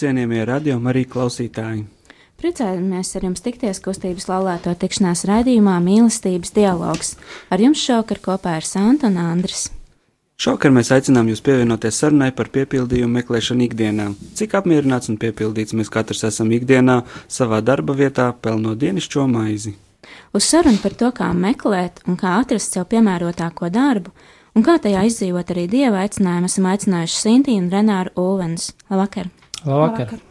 Cienījamie radio arī klausītāji! Priecājamies ar jums tikties kustības laulāto tikšanās raidījumā Mīlestības dialogs. Ar jums šovakar kopā ir Santa un Andris. Šovakar mēs aicinām jūs pievienoties sarunai par piepildījumu meklēšanu ikdienā. Cik apmierināts un piepildīts mēs katrs esam ikdienā, savā darba vietā, pelnot dienišķo maizi. Uz sarunu par to, kā meklēt un kā atrast sev piemērotāko darbu, un kā tajā izdzīvot arī dieva aicinājumu, esam aicinājuši Sintīnu un Renāru Ulvens. Labvakar! Labvakar! Labvakar.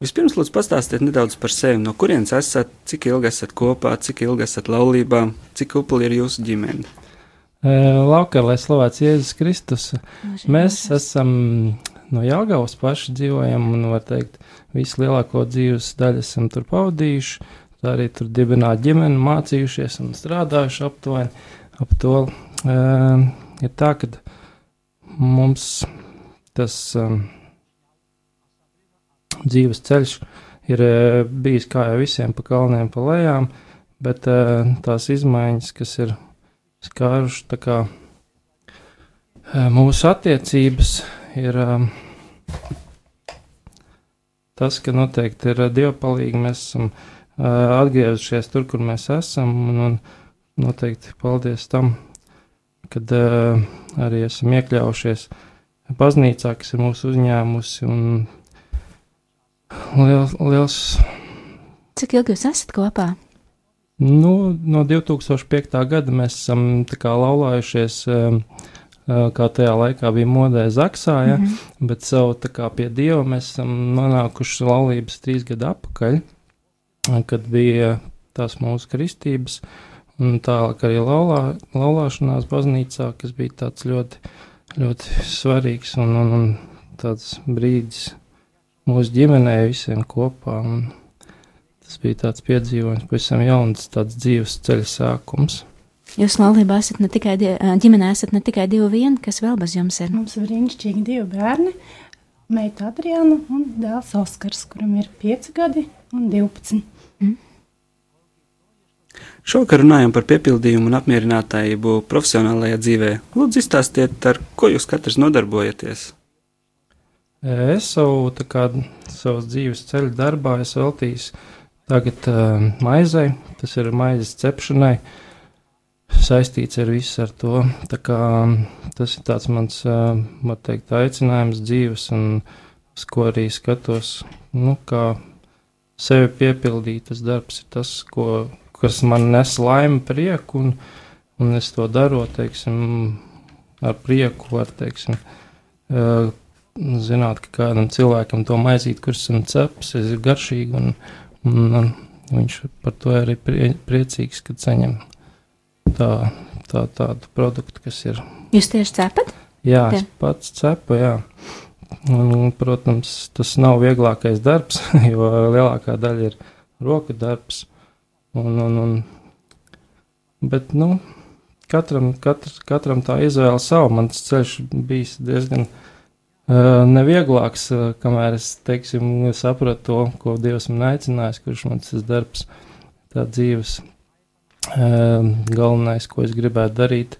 Vispirms, lūdzu, pastāstiet nedaudz par sevi. No kurienes esat, cik ilgi esat kopā, cik ilgi esat laulībā, cik upuli ir jūsu ģimene? Labvakar, lai slavēts Jēzus Kristus. Mēs esam no Jāgaunas paši dzīvojam un, var teikt, visu lielāko dzīves daļu esam tur pavadījuši. Tā arī tur dibināt ģimeni, mācījušies un strādājuši aptuveni ap to. Uh, ir tā, ka mums tas. Um, dzīves ceļš ir eh, bijis kā jau visiem pa kalniem, pa lejām, bet eh, tās izmaiņas, kas ir skārušas kā eh, mūsu attiecības, ir tas, ka noteikti ir dievpalīgi, mēs esam atgriezušies tur, kur mēs esam, un, un noteikti paldies tam, kad arī esam iekļaujušies baznīcā, kas ir mūsu uzņēmusi, un liels, liels. Cik ilgi jūs esat kopā? Nu, no 2005. gada mēs esam laulājušies, um, uh, kā tajā laikā bija modē Zaksā, ja, mm -hmm. bet savu kā, pie Dieva mēs esam nonākuši laulības trīs gadu atpakaļ, kad bija tās mūsu kristības, un tālāk arī laulā, laulāšanās baznīcā, kas bija tāds ļoti, ļoti svarīgs un, un, un tāds brīdis mūsu ģimenē visiem kopā. Tas bija tāds piedzīvojums, pavisam jauns tāds dzīves ceļa sākums. Jūs laulībā esat ne tikai ģimenē, esat ne tikai divi vieni, kas vēl bez jums ir. Mums ir brīnišķīgi divi bērni, meita Adriana un dēls Oskars, kuram ir 5 gadi un 12. Mm. Šovakar runājam par piepildījumu un apmierinātību profesionālajā dzīvē. Lūdzu, izstāstiet, ar ko jūs katrs nodarbojaties? Es savu kā, savas dzīves ceļu darbā veltīju tagad uh, maizei, tas ir maizes cepšanai, saistīts ar visu ar to. Kā, tas ir tāds mans, uh, man teikt, aicinājums dzīves, un uz ko arī skatos, nu, kā sevi piepildīt. Tas darbs ir tas, ko, kas man nes laimi, prieku, un, un es to daru, teiksim, ar prieku, var, teiksim, uh, zināt, ka kādam cilvēkam to maizīt, kurš esam ceps, ir garšīgi, un, un, un viņš par to arī prie, priecīgs, kad saņem tā, tā, tādu produktu, kas ir. Jūs tieši cepat? Jā, Tie. es pats cepu, jā. Un, protams, tas nav vieglākais darbs, jo lielākā daļa ir roka darbs. Un, un, un, bet, nu, katram, katr, katram tā izvēle savu. Mans ceļš bijis diezgan uh, nevieglāks, kamēr es, teiksim, sapratu to, ko Dievs man aicinājis, kurš man tas darbs, tā dzīves galvenais, ko es gribētu darīt,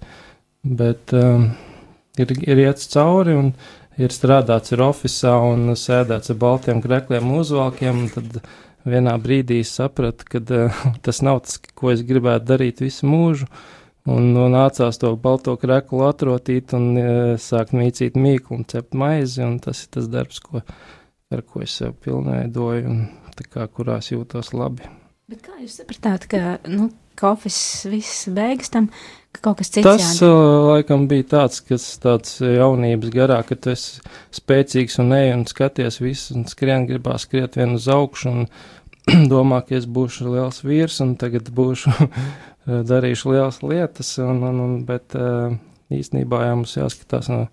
bet ir, ir iets cauri un ir strādāts ir oficiālā un sēdēts ar baltiem krekliem uzvalkiem, tad vienā brīdī sapratu, ka tas nav tas, ko es gribētu darīt visu mūžu, uh, Un, un nācās to balto kreklu atrotīt un e, sākt mīcīt mīklu un cept maizi, un tas ir tas darbs, ko, ar ko es sev pilnveidoju un kā, kurās jūtos labi. Bet kā jūs sapratāt, ka, nu, kofis, viss beigas tam, ka kaut kas cits Tas jādara. uh, laikam bija tāds, kas tāds jaunības garā, ka tu esi spēcīgs un ej un skaties visu un skrien, gribās skriet vien uz augšu un domā, ka es būšu liels vīrs un tagad būšu darīšu lielas lietas, un, un, un, bet uh, īstenībā jau mums jāskatās no,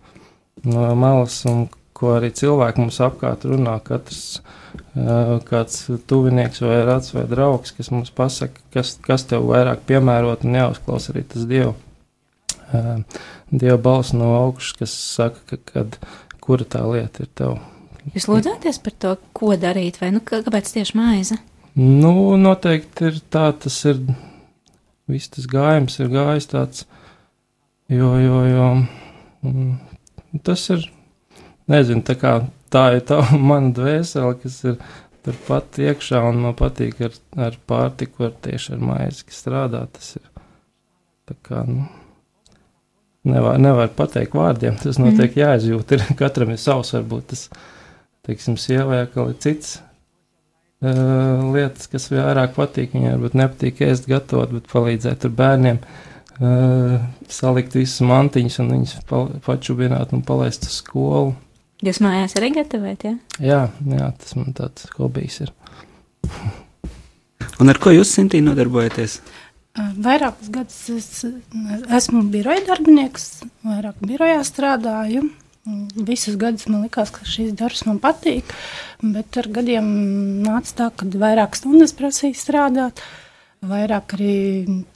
no malas un ko arī cilvēki mums apkārt runā. Katrs uh, kāds tuvinieks vai rats vai draugs, kas mums pasaka, kas, kas tev vairāk piemērot un jāuzklausa arī tas Dievu. Dieva balss no augšas, kas saka, ka, kad, kura tā lieta ir tev. Jūs lūdzāties par to, ko darīt, vai nu, kā- kāpēc tieši maize? Nu, noteikti ir tā, tas ir, viss tas gājums ir gājis tāds, jo, jo, jo, mm, tas ir, nezinu, tā kā tā ir tā mana dvēsele, kas ir turpat iekšā, un man patīk ar, ar pārtiku, ar tieši ar maizi, kas strādā, tas ir, tā kā, nu, nevar, nevar pateikt vārdiem, tas noteikti jāizjūt, ir, katram ir savs, varbūt tas, teiksim, sievai atkal ir cits uh, lietas, kas vairāk patīk. Viņai varbūt nepatīk ēst, gatavot, bet palīdzēt ar bērniem, uh, salikt visus mantiņus un viņus pa, pačubināt un palaist uz skolu. Jūs mājās arī gatavojat, ja? Jā, jā, tas man tāds hobijs ir. Un ar ko jūs, Sintī, nodarbojaties? Vairākus gadus es esmu biroja darbinieks, vairāk birojā strādāju. Visus gadus man likās, ka šis darbs man patīk, bet ar gadiem nāca tā, ka vairāk stundas prasīja strādāt. Vairāk arī,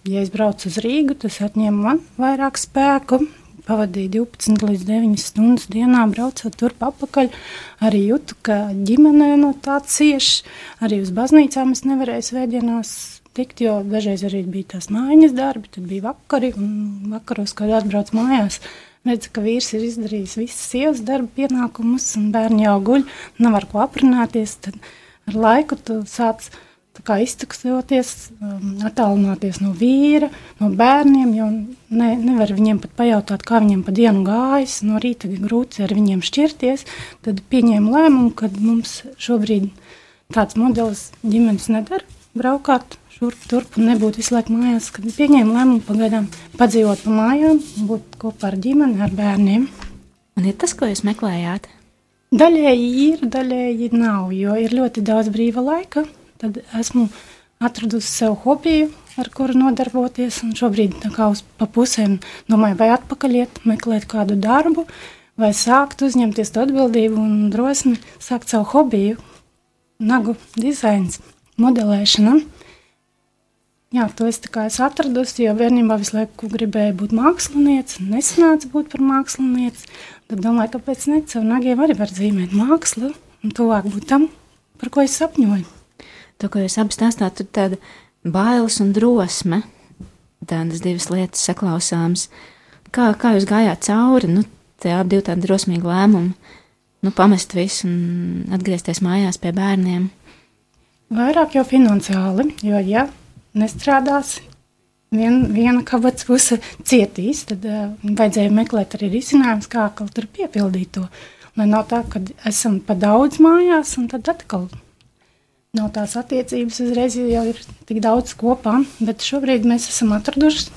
ja es braucu uz Rīgu, tas atņēma man vairāk spēku. Pavadīju 12 līdz 9 stundas dienā, braucot turp apakaļ. Arī jūtu, ka ģimenē no tā cieš. Arī uz baznīcām es nevarēju svētdienās tikt, jo dažreiz arī bija tās mājas darbi, tad bija vakari, un vakaros, kad atbrauc mājās, redz, ka vīrs ir izdarījis visas sievas darba pienākumus, un bērni jau guļ, nav ar ko aprunāties, tad ar laiku tu sāc iztuksoties, um, attālināties no vīra, no bērniem, ne, nevar viņiem pat pajautāt, kā viņiem pa dienu gājas, no rīta grūti ar viņiem šķirties, tad pieņēma lēmumu, ka mums šobrīd tāds modelis ģimenes nedara, braukāt šurp turp un nebūt visu laiku mājās, kad pieņēma lēmumu pagaidām padzīvot pa mājām, būt kopā ar ģimeni, ar bērniem. Un ir tas, ko jūs meklējāt? Daļēji ir, daļēji nav, jo ir ļoti daudz brīva laika. Tad esmu atradusi sev hobiju, ar kuru nodarboties. Un šobrīd kā uz pa pusēm domāju, vai atpakaļ iet, meklēt kādu darbu, vai sākt uzņemties to atbildību un drosmi sākt savu hobiju, nagu dizains, modelēšana. Jā, to es, es atradusi, jo bērnībā visu laiku gribēju būt mākslinieci, nesanāca būt par mākslinieci. Tad domāju, kāpēc ne, caur nagiem arī var zīmēt mākslu un tuvāk būt tam, par ko es sapņoju. To, ko jūs abi stāstāt, tur tāda bailes un drosme, tādas divas lietas saklausāmas. Kā, kā jūs gājāt cauri, nu, tie abi divi tādi drosmīgi lēmumi, nu, pamest visu un atgriezties mājās pie bērniem? Vairāk jau finansiāli, jo, ja nestrādās, vien, viena kabatas puse cietīs, tad uh, vajadzēja meklēt arī risinājumus, kā kaut tur piepildīt to. Lai nav tā, ka esam pa daudz mājās, un tad atkal nav tās attiecības uzreiz jau ir tik daudz kopā, bet šobrīd mēs esam atraduši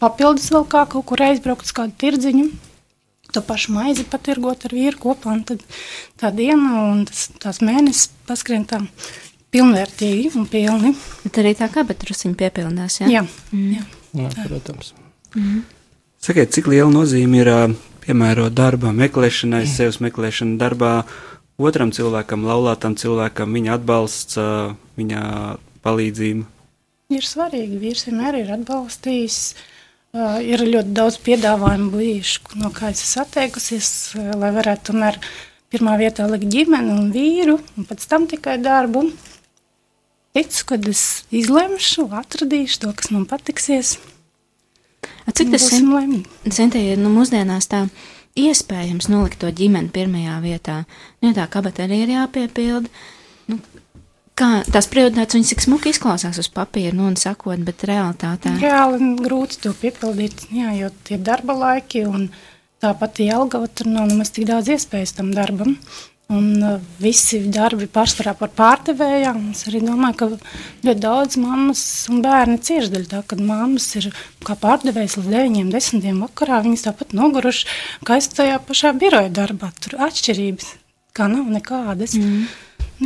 papildus vēl kā kaut kur aizbraukt uz kādu tirdziņu, to pašu maizi patirgot ar vīru kopā, un tad tā diena un tas, tās mēnesis paskrien tā pilnvērtīgi un pilni. Bet arī tā kā, bet drusiņi piepildās, jā? Jā, jā. Jā, protams. Sakiet, cik liela nozīme ir piemērot darbā, meklēšanai, sevis meklēšana darbā, otram cilvēkam, laulātam cilvēkam, viņa atbalsts, viņa palīdzība. Ir svarīgi, vīrs vienmēr ir atbalstījis. Ir ļoti daudz piedāvājumu bijuši, no kā es esmu atteikusies, lai varētu tomēr pirmā vietā likt ģimeni un vīru, un pēc tam tikai darbu. Ticu, kad es izlemšu, atradīšu to, kas man patiksies. A, cik tas. Sintī, nu, mūsdienās tā iespējams nolikt to ģimeni pirmajā vietā. Nu, tā kabata arī ir jāpiepilda. Nu, kā tās prioritātes, viņas cik smuki izklausās uz papīra, nu, un sakot, bet realitātē. Reāli grūti to piepildīt, jā, jo tie ir darba laiki, un tāpat alga tur nav nemaz tik daudz iespējas tam darbam. Un uh, visi darbi pārsvarā par pārdevējām. Es arī domāju, ka ļoti daudz mammas un bērni cieši dēļ tā, ka mammas ir kā pārdevējas līdz 9, 10 vakarā. Viņas tāpat noguruši, kā es tajā pašā biroja darbā. Tur atšķirības kā nav nekādas. Mm.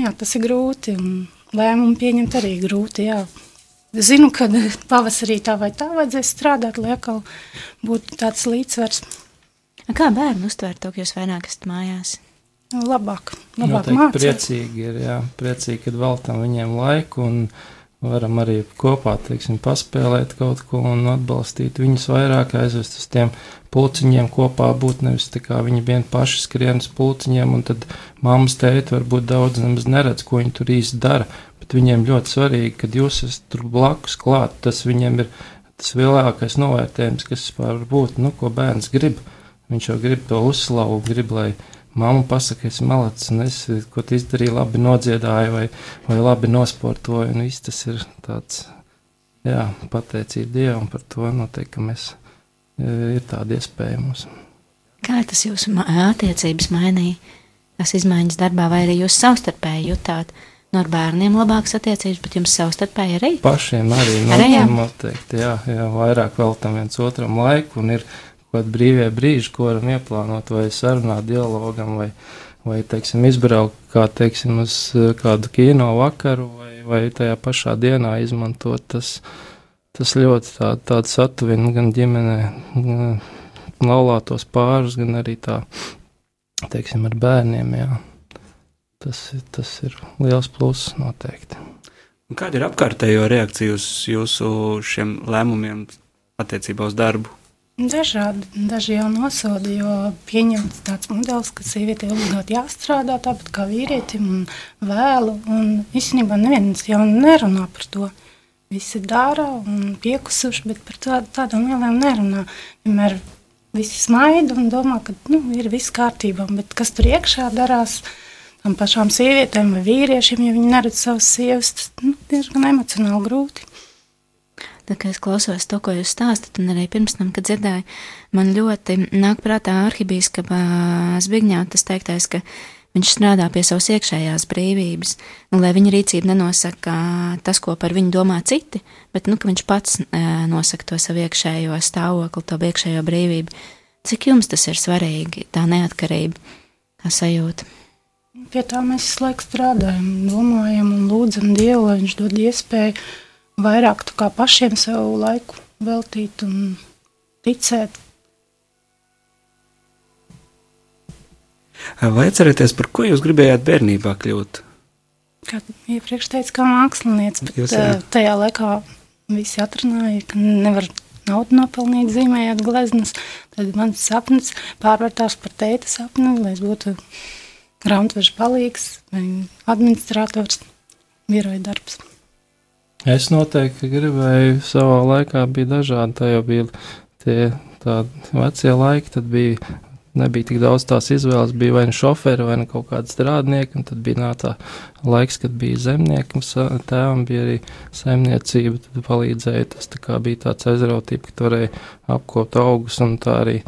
Jā, tas ir grūti un lēmumu pieņemt arī grūti, jā. Zinu, ka pavasarī tā vai tā vajadzēs strādāt, lai atkal būtu tāds līdzsvars. Kā bērni uztver to, ka jūs vairāk esat mājās? Labāk, labāk mācīt. Priecīgi ir, jā, priecīgi, kad veltam viņiem laiku un varam arī kopā, teiksim, paspēlēt kaut ko un atbalstīt viņus vairāk, aizvest uz tiem pulciņiem kopā būt, nevis tā kā viņi vien paši skrien uz pulciņiem un tad mammas tēti varbūt daudz nemaz neredz, ko viņi tur īsti dara, bet viņiem ļoti svarīgi, kad jūs esat tur blakus klāt, tas viņiem ir tas lielākais novērtējums, kas var būt, nu, ko bērns grib. Viņš jau grib to uzslavu, grib, lai Māma pasaka, es malacis, un es, ko tu izdarīji, labi nodziedāju vai, vai labi nosportoju, un viss tas ir tāds, jā, pateicība Dievam par to, noteikti, ka mēs, e, ir tāda iespēja mums. Kā tas jūsu attiecības mainīja, tas izmaiņas darbā, vai arī jūs savstarpēji jutāt? No bērniem labākas attiecības, bet jums savstarpēji arī? Pašiem arī, arī jā. noteikti, jā, jā, vairāk veltam viens otram laiku, un ir, kaut brīvie brīži, ko varam ieplānot, vai sarunāt, dialogam, vai, vai teiksim, izbraukt kā, teiksim, uz eh, kādu kino vakaru, vai, vai tajā pašā dienā izmantot. Tas, tas ļoti tā, tāds satuvina gan ģimenē, gan laulātos pārus, gan arī tā, teiksim, ar bērniem. Jā. Tas, tas ir liels pluss noteikti. Kāda ir apkārtējo reakcija uz jūsu lēmumiem attiecībā uz darbu? Dažādi, daži jau nosoda, jo pieņemts tāds modelis, ka sievietei obligāti jāstrādā tāpat kā vīrietim un vēlu, un īstenībā neviens jau nerunā par to. Visi dara un piekusuši, bet par tā, tādām lielām nerunā. Vienmēr visi smaida un domā, ka nu, ir viss kārtībā, bet kas tur iekšā darās, tam pašām sievietēm vai vīriešiem, ja viņi neredz savas sievas, tas nu, diezgan emocionāli grūti. Tad, kad es klausos to, ko jūs stāstat, un arī pirms tam, kad dzirdēju, man ļoti nāk prātā arhibīskapa Zbigņā tas teiktais, ka viņš strādā pie savas iekšējās brīvības, un lai viņa rīcība nenosaka tas, ko par viņu domā citi, bet, nu, viņš pats nosaka to savu iekšējo stāvokli, to iekšējo brīvību. Cik jums tas ir svarīgi, tā neatkarība, tā sajūta? Pie tā mēs visu laiku strādājam, domājam un lūdzam Dievu, lai viņš dod iespēju vairāk pašiem sev laiku veltīt un ticēt. Vai atcerieties, par ko jūs gribējāt bērnībā kļūt? Kā iepriekš teicu, kā mākslinieks, bet jūs, jā. tajā laikā visi atrunāja, ka nevar naudu nopelnīt, zīmējot gleznas. Tad mans sapnis pārvērtās par teita sapni, lai es būtu grāmatveža palīgs vai administrators, biroja darbs. Es noteikti gribēju, savā laikā bija dažādi, tā jau bija tie vecie laiki, tad bija, nebija tik daudz tās izvēles, bija vai nu šoferi, vai nu kaut kādi strādnieki, un tad bija nā, tā laiks, kad bija zemnieki, tēvam bija arī saimniecība, tad palīdzēja, tas tā bija tāds aizrautība, ka varēja apkot augus, un tā arī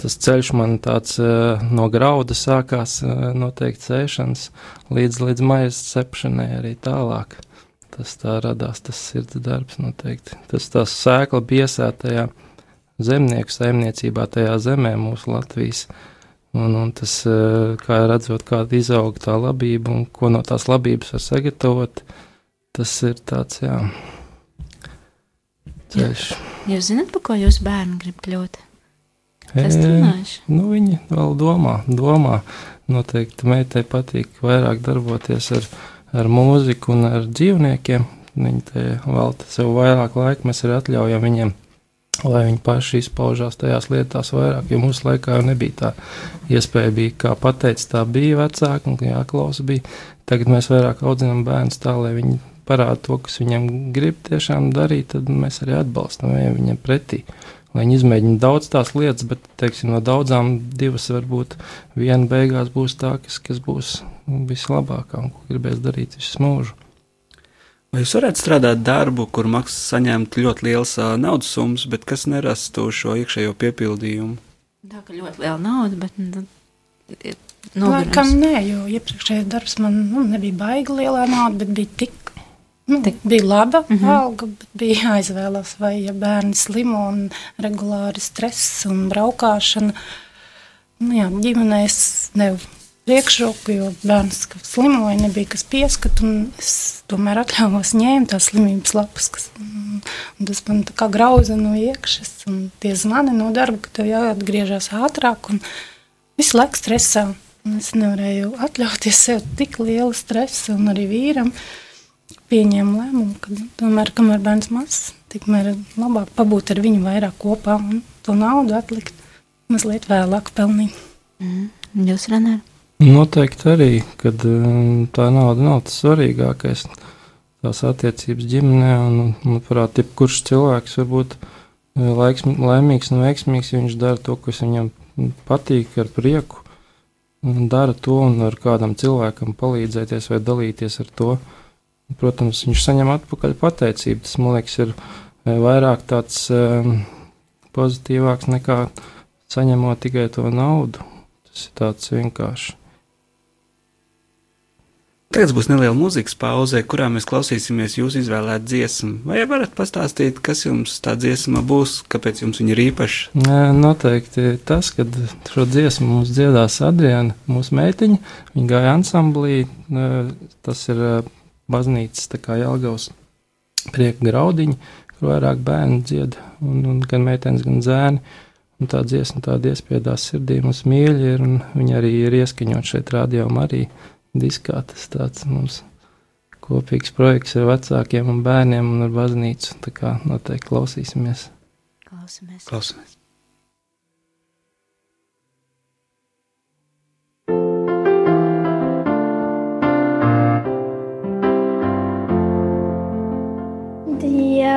tas ceļš man tāds uh, no grauda sākās uh, noteikti sēšanas līdz, līdz maizes cepšanai arī tālāk tas tā radās, tas sirds darbs noteikti. Tas tās sēkla biesētajā zemnieku saimniecībā tajā zemē mūsu Latvijas. Un, un tas, eh, kā redzot, kāda izaug tā labība un ko no tās labības var sagatavot, tas ir tāds, jā, ceļš. Jūs zināt, pa ko jūs bērni grib kļūt? Es runāšu. Nu, viņi vēl domā, domā. Noteikti meitai patīk vairāk darboties ar viņu ar mūziku un ar dzīvniekiem. Viņi velta sev vairāk laika, mēs arī atļaujam viņiem, lai viņi paši izpaužās tajās lietās vairāk, jo mūsu laikā jau nebija tā iespēja, bija, kā pateicis, tā bija vecāka un jāklausa bija. Tagad mēs vairāk audzinām bērnus tā, lai viņi parāda to, kas viņiem grib tiešām darīt, tad mēs arī atbalstam viņiem pretī. Lai viņi izmēģina daudz tās lietas, bet, teiksim, no daudzām divas varbūt viena beigās būs tā, kas, kas būs vislabākā un ko gribēs darīt visu mūžu. Vai jūs varētu strādāt darbu, kur maksas saņemt ļoti liels naudas summas, bet kas nerastu šo iekšējo piepildījumu? Tā kā ļoti liela nauda, bet nu, Laikam nē, jo iepriekšējais darbs man nu, nebija baigi lielā nauda, bet bija tik. Nu, tik. Bija laba mm -hmm. alga, bet bija jāizvēlas, vai ja bērni slimo un regulāri stress un braukšana. Nu, jā, ģimenēs nevar priekšroku, jo bērns slimoja, nebija kas pieskat, un es tomēr atļāvos ņēmu tās slimības lapas, kas, un tas man tā kā grauza no iekšas, un tie zvani no darba, ka tev jāatgriežas ātrāk, un visu laiku stresā, un es nevarēju atļauties sev tik lielu stresu, un arī vīram pieņēmu lēmumu, ka tomēr, kamēr bērns mazs, tikmēr labāk pabūt ar viņu vairāk kopā, un to naudu atlikt mazliet vēlāk pelnīt. Mm. Jūs, Renāri? Noteikti arī, kad um, tā nauda nav tas svarīgākais. Tās attiecības ģimenē, un, manuprāt, jebkurš cilvēks var būt uh, laiks, laimīgs un veiksmīgs, ja viņš dara to, kas viņam patīk, ar prieku, un dara to, un ar kādam cilvēkam palīdzēties vai dalīties ar to. Protams, viņš saņem atpakaļ pateicību. Tas, man liekas, ir uh, vairāk tāds um, pozitīvāks nekā saņemot tikai to naudu. Tas ir tāds vienkārši. Tagad būs neliela mūzikas pauze, kurā mēs klausīsimies jūsu izvēlētu dziesmu. Vai varat pastāstīt, kas jums tā dziesma būs, kāpēc jums viņa ir īpaša? Noteikti tas, kad šo dziesmu mums dziedās Adriana, mūsu meitiņa. Viņa gāja ansamblī, tas ir baznīcas tā kā Jelgavs prieka graudiņi, kur vairāk bērni dzied, un, un gan meitenes, gan zēni. Un tā dziesma tāda iespiedās sirdī mums mīļi ir, un viņa arī ir ieskaņot šeit rādījumā arī diskā. Tas tāds mums kopīgs projekts ar vecākiem un bērniem un ar baznīcu. Tā kā noteikti klausīsimies. Klausamies. Klausamies.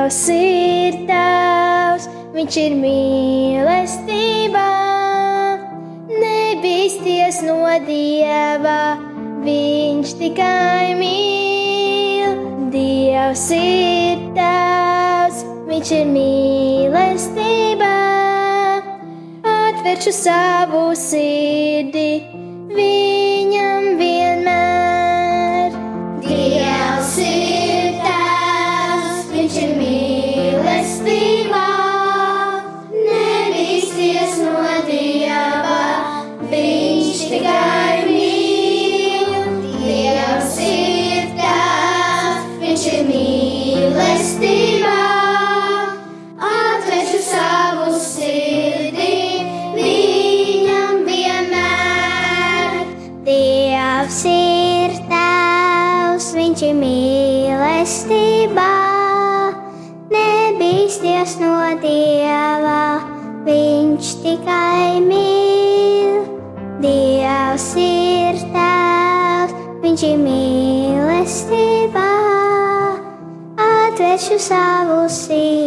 Dievs ir tavs, viņš ir mīlestībā, nebīsties no dieva. Viņš tikai mīl. Dievs ir tavs, viņš ir mīlestībā. Atveršu savu sirdi. Viņam mīlestībā. Nebīsties no dieva, viņš tikai mīl. Dievs ir tavs, viņš ir mīlestībā. Atvēršu savu sirdi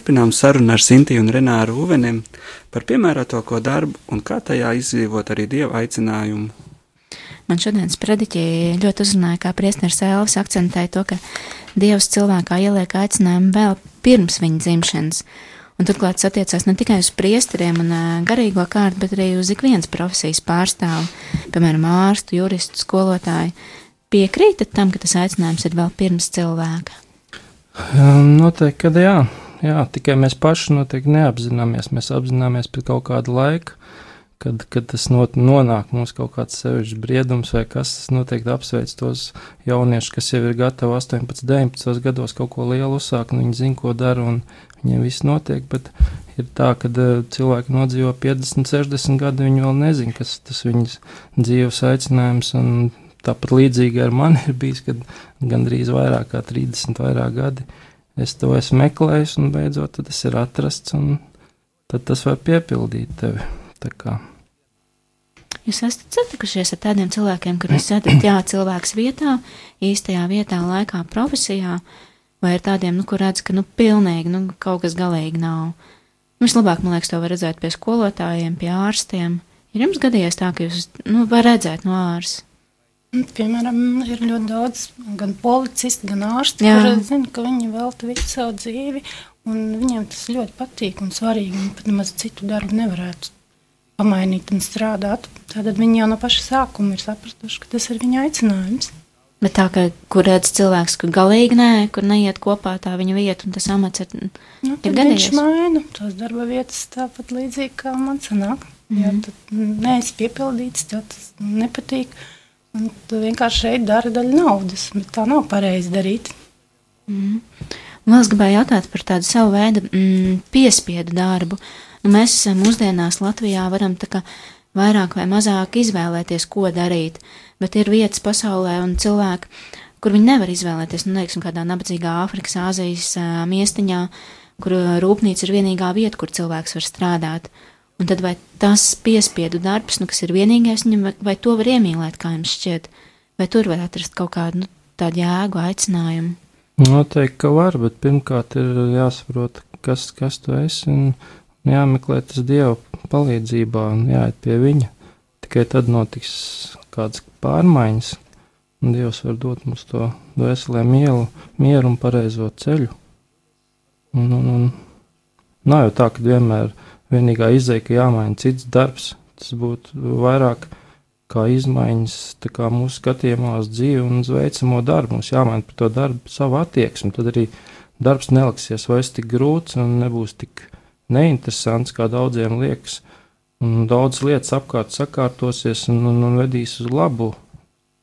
Turpinām sarunu ar Sintiju un Renāru Uvenem par piemērotāko darbu un kā tajā izdzīvot arī dieva aicinājumu. Man šodienas prediķi ļoti uzrunāja, kā priesteris Elvis akcentēja to, ka Dievs cilvēkā ieliek aicinājumu vēl pirms viņa dzimšanas. Un turklāt tas attiecās ne tikai uz priesteriem un garīgo kārtu, bet arī uz ikvienas profesijas pārstāvu, piemēram, ārstu, juristu, skolotāju. Piekrītat tam, ka tas aicinājums ir vēl pirms cilvēka? Noteikti, ka jā. Jā, tikai mēs paši noteikti neapzināmies. Mēs apzināmies pēc kaut kāda laika, kad, kad tas not, nonāk mums kaut kāds sevišķs briedums vai kas. Tas noteikti apsveic tos jauniešus, kas jau ir gatavi 18, 19 gados kaut ko lielu uzsākt, un viņi zina, ko dara, un viņiem viss notiek. Bet ir tā, ka uh, cilvēki nodzīvo 50, 60 gadu, viņi vēl nezina, kas tas viņas dzīves aicinājums. un Tāpat līdzīgi ar mani ir bijis, kad gandrīz vairāk kā 30 vairāk gadi es to esmu meklējis, un beidzot tas ir atrasts, un tad tas var piepildīt tevi. Jūs esat satikušies ar tādiem cilvēkiem, kur jūs esat jā, cilvēks vietā, īstajā vietā, laikā, profesijā, vai ir tādiem, nu, kur redz, ka, nu, pilnīgi, nu, kaut kas galīgi nav. Vislabāk, man liekas, to var redzēt pie skolotājiem, pie ārstiem. Ir jums gadījies tā, ka jūs, nu, var redzēt no ārsta? Piemēram, ir ļoti daudz gan policisti, gan ārsti, Jā. kuri zina, ka viņi velta visu savu dzīvi, un viņiem tas ļoti patīk un svarīgi. Viņi pat nemaz citu darbu nevarētu pamainīt un strādāt. Tātad viņi jau no paša sākuma ir sapratuši, ka tas ir viņa aicinājums. Bet tā, ka, kur redz cilvēks, kur galīgi nē, kur neiet kopā tā viņa vieta un tas amats ir. Nu, Ir gadījies? viņš maina tās darba vietas tāpat līdzīgi kā man sanāk. Mm -hmm. Mhm. tad neesi piepildīts, tev tas nepatīk. Un tu vienkārši šeit dari daļu naudas, bet tā nav pareizi darīt. Un Vēl es gribēju jautāt par tādu savu veidu mm, piespiedu darbu. Nu, mēs esam mūsdienās Latvijā varam tā kā vairāk vai mazāk izvēlēties, ko darīt, bet ir vietas pasaulē un cilvēki, kur viņi nevar izvēlēties, nu, teiksim, kādā nabadzīgā Āfrikas, Āzijas ā, miestiņā, kur rūpnīca ir vienīgā vieta, kur cilvēks var strādāt. Un tad vai tas piespiedu darbs, nu, kas ir vienīgais viņam, vai, vai to var iemīlēt, kā jums šķiet, vai tur var atrast kaut kādu nu, tādu jēgu, aicinājumu? Noteikti, ka var, bet pirmkārt ir jāsaprot, kas, kas tu esi, un jāmeklē tas Dieva palīdzībā un jāiet pie viņa. Tikai tad notiks kādas pārmaiņas, un Dievs var dot mums to dvēselē mielu, mieru un pareizo ceļu. Un, un, un nav jau tā, ka vienmēr vienīgā izēja, ka jāmaina cits darbs. Tas būtu vairāk kā izmaiņas kā mūsu skatījumā uz dzīvi un uz veicamo darbu. Mums jāmaina par to darbu savu attieksmi. Tad arī darbs neliksies vairs tik grūts un nebūs tik neinteresants, kā daudziem liekas. Un daudz lietas apkārt sakārtosies un, un, un vedīs uz labu.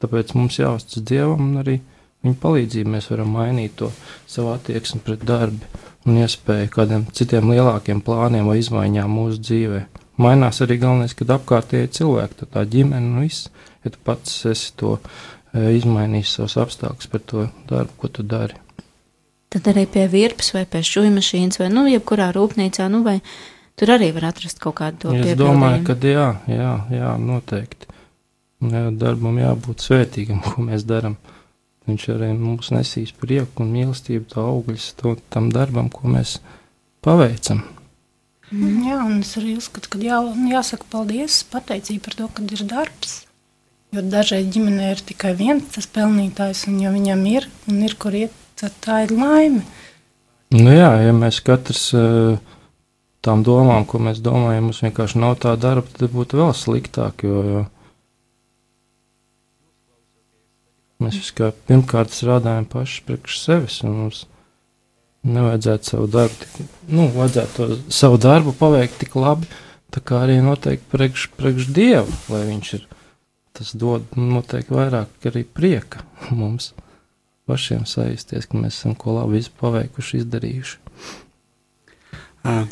Tāpēc mums jāuztic Dievam un arī viņa palīdzību mēs varam mainīt to savu attieksmi pret darbu un iespēju kādiem citiem lielākiem plāniem vai izmaiņām mūsu dzīvē. Mainās arī galvenais, kad apkārtēji cilvēki, tā, ģimene un viss, ja tu pats esi to e, izmainījis savus apstākļus par to darbu, ko tu dari. Tad arī pie virpas vai pie šūnu mašīnas vai, nu, jebkurā rūpnīcā, nu, vai tur arī var atrast kaut kādu to Es domāju, ka jā, jā, jā, noteikti. Jā, darbam jābūt svētīgam, ko mēs darām. Viņš arī mums nesīs prieku un mīlestību, to augļus to, tam darbam, ko mēs paveicam. Mm. Jā, un es arī uzskatu, ka jā, jāsaka paldies, pateicība par to, ka ir darbs. Jo dažreiz ģimenē ir tikai viens tas pelnītājs, un ja viņam ir un ir kur iet, tad tā ir laime. Nu jā, ja mēs katrs eh, tām domām, ko mēs domājam, mums vienkārši nav tā darba, tad būtu vēl sliktāk, jo, jo mēs viskā pirmkārt strādājam paši priekš sevis, un mums nevajadzētu savu darbu, tik, nu, vajadzētu to savu darbu paveikt tik labi, tā kā arī noteikti priekš, priekš Dievu, lai viņš ir, tas dod noteikti vairāk arī prieka mums pašiem sajusties, ka mēs esam ko labi paveikuši, izdarījuši.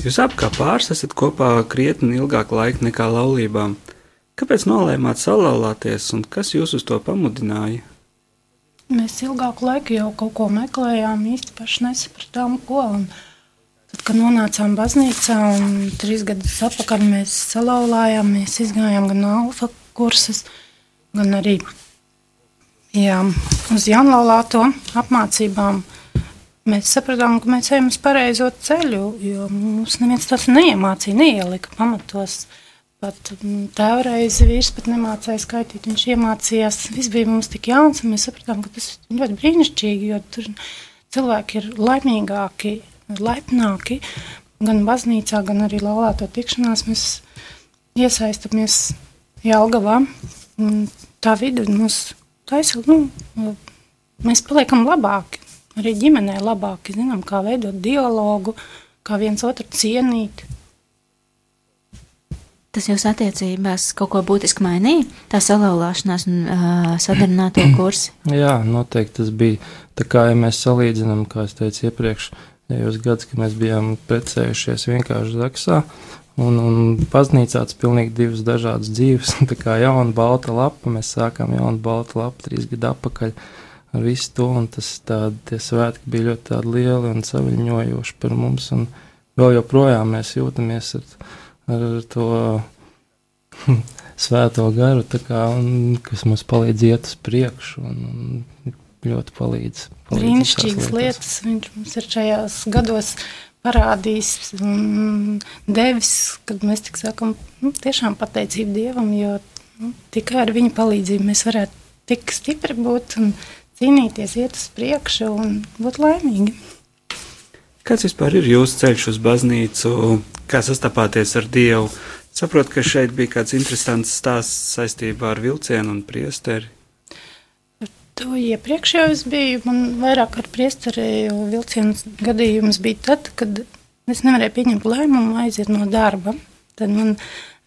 Jūs abi kā pāris esat kopā krietni ilgāku laiku nekā laulībām. Kāpēc nolēmāt salauzties un kas jūs uz to pamudināja? Mēs ilgāku laiku jau kaut ko meklējām, īsti paši nesapratām, ko. Un tad, kad nonācām baznīcā, un trīs gadus atpakaļ mēs salauzājām, mēs izgājām gan alfa kursus, gan arī jā, uz jaunlaulāto apmācībām. Mēs sapratām, ka mēs ejam uz pareizo ceļu, jo mums neviens tas neiemācīja, neielika pamatos. Pat mm, tēvreiz vīrs pat nemācīja skaitīt, viņš iemācījās. Viss bija mums tik jauns, un mēs sapratām, ka tas ir ļoti brīnišķīgi, jo tur cilvēki ir laimīgāki, laipnāki. Gan baznīcā, gan arī laulāto tikšanās mēs iesaistamies Jelgavā. Tā vide mums taisa, nu, mēs paliekam labāki. Arī ģimenē labāki zinām, kā veidot dialogu, kā viens otru cienīt. Tas jūsu attiecībās kaut ko būtiski mainīja, tā salauzšanās un uh, sadarināto kursi. Jā, noteikti tas bija. Tā kā ja mēs salīdzinām, kā es teicu iepriekš, tajos gados, kad mēs bijām precējušies vienkārši Zaksā, un, un baznīcā tas pilnīgi divas dažādas dzīves. Tā kā jauna balta lapa, mēs sākām jaunu baltu lapu trīs gadu atpakaļ. ar visu to, un tas tādi, tie svētki bija ļoti lieli un saviņojoši par mums, un vēl joprojām mēs jūtamies ar, ar to svēto garu, kā, un, kas mums palīdz iet uz priekšu, un, un ļoti palīdz. palīdz Brīnišķīgas lietas viņš mums ir šajās gados parādījis un devis, kad mēs tik sakam, nu, tiešām pateicību Dievam, jo nu, tikai ar viņa palīdzību mēs varētu tik stipri būt un cīnīties, iet uz priekšu un būt laimīgi. Kāds vispār ir jūsu ceļš uz baznīcu? Kā sastapāties ar Dievu? Saprotu, ka šeit bija kāds interesants stāsts saistībā ar vilcienu un priesteri. To iepriekš jau es biju. Man vairāk ar priesteri vilciens gadījums bija tad, kad es nevarēju pieņemt lēmumu aiziet no darba. Tad man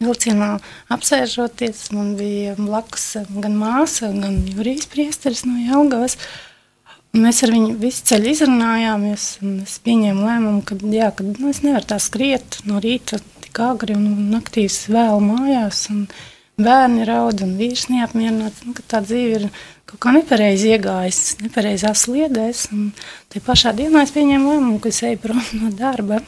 vilcienā apsēžoties, man bija blakus gan māsa, gan jūrijas priesteris no Jelgavas. Un Mēs ar viņu visu ceļu izrunājāmies, un es pieņēmu lēmumu, ka, jā, ka nu, es nevaru tā skriet no rīta tik agri un naktīs vēl mājās. Un bērni raud un vīrs neapmierināts. Nu, tā dzīve ir kaut kā nepareizi iegājusi, nepareizās sliedēs. Tajā pašā dienā es pieņēmu lēmumu, ka es eju prom no darba.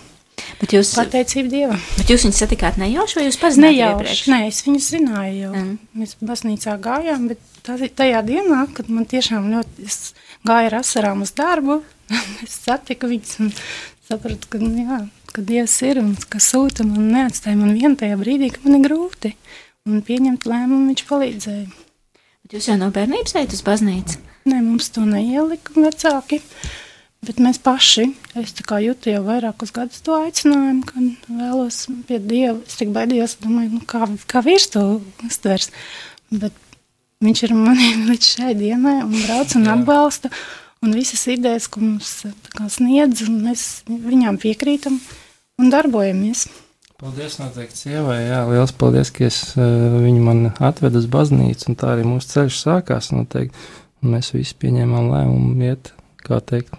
Bet jūs, Pateicība Dievam. bet jūs viņus satikāt nejauši, vai jūs pazināt iepriekš? Nejauši. Nē, es viņus zināju jau. Mm. Mēs baznīcā gājām, bet tā, tajā dienā, kad man tiešām ļoti es gāju ar asarām uz darbu, es satiku viņus un sapratu, ka, nu jā, ka Dievs ir un ka sūta man neatstāja man vien tajā brīdī, ka man ir grūti. Un pieņemt lēmumu viņš palīdzēja. Bet jūs jau no bērnības ejat uz baznīcu. Nē, mums to neielika vecāki. Bet mēs paši, es kā jūtu jau vairākus gadus to aicinājumu, ka vēlos pie Dieva. Es tik baidījos, domāju, nu, kā, kā vīrs to uztvers. Bet viņš ir manī līdz šai dienai un brauc un atbalsta. Un visas idejas, ko mums kā sniedz, un mēs viņām piekrītam un darbojamies. Paldies, noteikti sievai. Jā, liels paldies, ka es, uh, viņa man atveda uz baznīcu, un tā arī mūsu ceļš sākās. Noteikti. Un mēs visi pieņēmām lēmumu iet, kā teikt,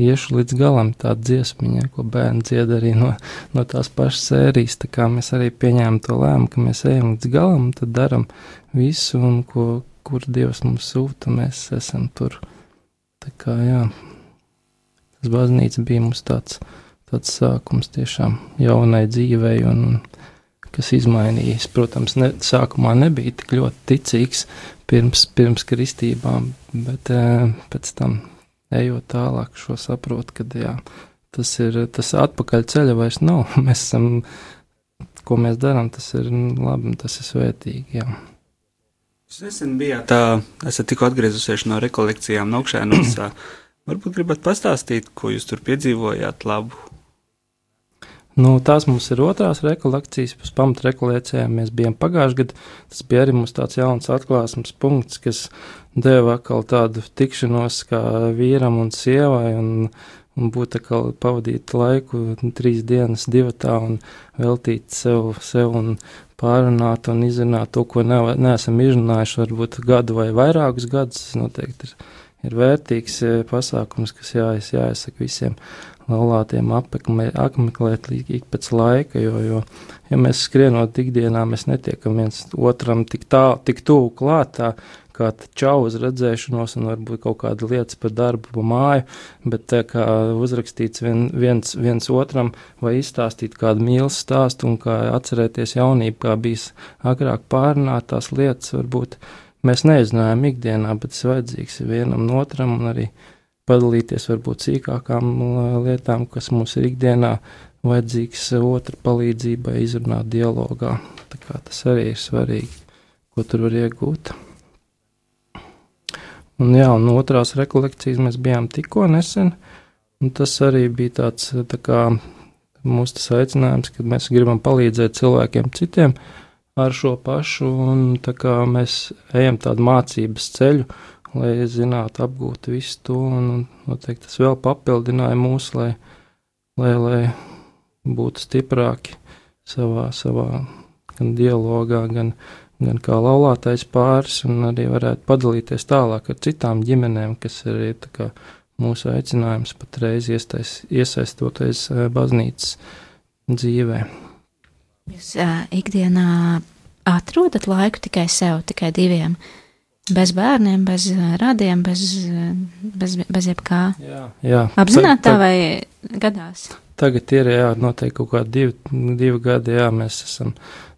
iešu līdz galam. Tā dziesmiņa, ko bērni dzied arī no, no tās pašas sērijas. Tā kā mēs arī pieņēmām to lēmumu, ka mēs ejam līdz galam, tad daram visu, un ko, kur Dievs mums sūta, mēs esam tur. Tā kā jā, tas baznīca bija mums tāds tāds sākums tiešām jaunai dzīvei, un, un kas izmainījās. Protams, ne, sākumā nebija tik ļoti ticīgs pirms, pirms kristībām, bet e, pēc tam ejot tālāk, šo saprotu, ka jā, tas ir tas atpakaļ ceļa vairs nav. Mēs esam, ko mēs darām, tas ir labi, un tas ir svētīgi. Jā. Jūs nesen bijāt tā, esat tikko atgriezusies no rekolekcijām Nokšēnos. Varbūt gribat pastāstīt, ko jūs tur piedzīvojāt labu? Nu, tās mums ir otrās rekolekcijas, pēc pamata rekolekcijām mēs bijām pagājušajā gadā. Tas bija arī mums tāds jauns atklāsmes punkts, kas deva atkal tādu tikšanos kā vīram un sievai, un, un būt atkal pavadīt laiku trīs dienas divatā un veltīt sev, sev un pārunāt un izrunāt to, ko ne, neesam izrunājuši varbūt gadu vai vairākus gadus. Noteikti ir, ir vērtīgs eh, pasākums, kas jāies, jāiesaka visiem laulātiem apmeklē, apmeklēt līdz pēc laika, jo, jo, ja mēs skrienot ikdienā, mēs netiekam viens otram tik tālu, tik tuvu klātā, kā čau uz redzēšanos un varbūt kaut kāda lietas par darbu, pa māju, bet tā kā uzrakstīts vien, viens, viens otram vai izstāstīt kādu mīlas stāstu un kā atcerēties jaunību, kā bijis agrāk pārunāt tās lietas, varbūt mēs nezinājām ikdienā, bet tas vajadzīgs vienam no otram un arī padalīties varbūt sīkākām lietām, kas mums ir ikdienā vajadzīgs otra palīdzībai, izrunāt dialogā. Tā kā tas arī ir svarīgi, ko tur var iegūt. Un jā, un otrās rekolekcijas mēs bijām tikko nesen, un tas arī bija tāds, tā kā mūsu aicinājums, ka mēs gribam palīdzēt cilvēkiem citiem ar šo pašu, un tā kā mēs ejam tādu mācības ceļu, lai zinātu, apgūtu visu to, un, un noteikti tas vēl papildināja mūs, lai, lai, lai būtu stiprāki savā, savā gan dialogā, gan, gan kā laulātais pāris, un arī varētu padalīties tālāk ar citām ģimenēm, kas arī kā, mūsu aicinājums patreiz iestais, iesaistoties baznīcas dzīvē. Jūs uh, ikdienā atrodat laiku tikai sev, tikai diviem? bez bērniem, bez radiem, bez, bez, bez jebkā. Jā, jā. Apzināti tā vai gadās? Tagad ir jā, noteikti kaut kādi divi, divi gadi, jā, mēs esam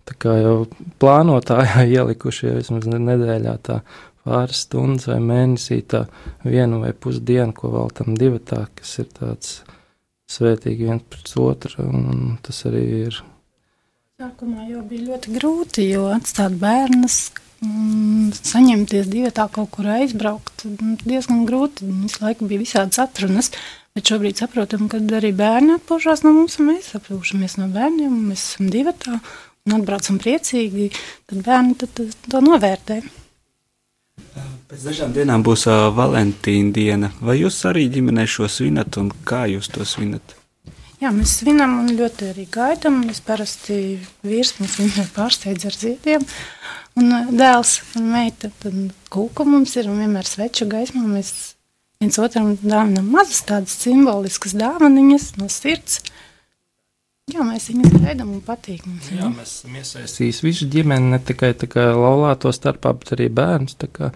tā kā jau plānotājā ielikuši jau vismaz ne- nedēļā tā pāris stundas vai mēnesī tā vienu vai pusdienu, ko vēl tam divatā, kas ir tāds svētīgi viens pret otru, un tas arī ir. Sākumā jau bija ļoti grūti, jo atstāt bērnus, mm, saņemties divi tā kaut kur aizbraukt, mm, diezgan grūti. Visu laiku bija visādas atrunas, bet šobrīd saprotam, ka arī bērni atpūšās no mums, un mēs atpūšamies no bērniem, un mēs esam divi tā, un atbraucam priecīgi, tad bērni tad, tad, to novērtē. Pēc dažām dienām būs uh, Valentīna diena. Vai jūs arī ģimenē šo svinat un kā jūs to svinat? Jā, mēs svinam un ļoti arī gaidām. Mēs parasti vīrs mums vienmēr pārsteidz ar ziediem. Un ā, dēls un meita, tad kūka mums ir un vienmēr sveču gaismā. Mēs viens otram dāvinam mazas tādas simboliskas dāvaniņas no sirds. Jā, mēs viņus gaidām un patīk mums. Jā, mēs esam iesaistījuši visu ģimeni, ne tikai tā kā laulāto starpā, bet arī bērns, tā kā,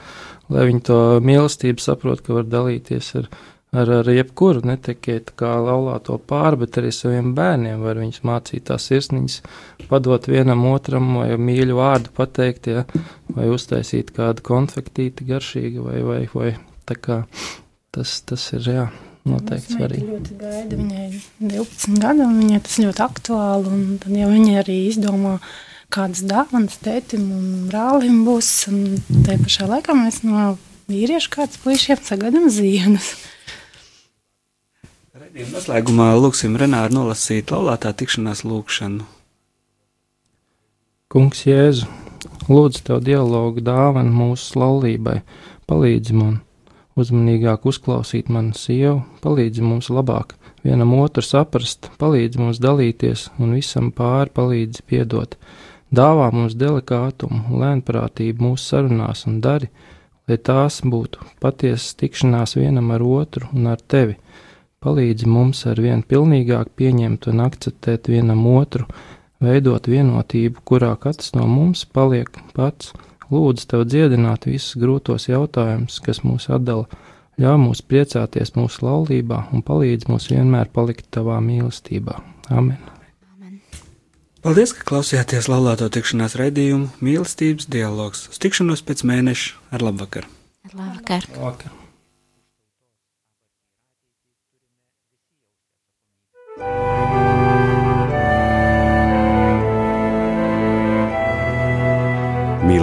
lai viņi to mīlestību saprot, ka var dalīties ar, ar, ar jebkuru, ne tikai kā laulāto pāri, bet arī saviem bērniem var viņus mācīt tās sirsniņas, padot vienam otram vai mīļu vārdu pateikt, ja, vai uztaisīt kādu konfektīti garšīgu vai, vai, vai tā kā tas, tas ir, jā. Noteikti svarīgi. ļoti gaida. Viņai ir 12 gadi, un viņai tas ļoti aktuāli. Un tad jau viņa arī izdomā, kādas dāvanas tētim un brālim būs. Un tajā pašā laikā mēs no vīriešu kāds puišiem sagaidām zienas. Noslēgumā lūksim Renāru nolasīt laulātā tikšanās lūkšanu. Kungs Jēzu, lūdzu tev dialogu dāvanu mūsu laulībai, palīdzi man uzmanīgāk uzklausīt manu sievu, palīdzi mums labāk vienam otru saprast, palīdzi mums dalīties un visam pāri palīdzi piedot. Dāvā mums delikātumu, lēnprātību mūsu sarunās un dari, lai tās būtu patiesas tikšanās vienam ar otru un ar tevi. Palīdzi mums ar vien pilnīgāk pieņemt un akceptēt vienam otru, veidot vienotību, kurā katrs no mums paliek pats. Lūdzu, tev dziedināt visus grūtos jautājumus, kas mūs atdala, ļauj mums priecāties mūsu laulībā un palīdz mums vienmēr palikt tavā mīlestībā. Amen! Paldies, ka klausījāties laulāto tikšanās raidījumu mīlestības dialogs. Uz tikšanos pēc mēneša ar labvakar! Labvakar! Labvakar.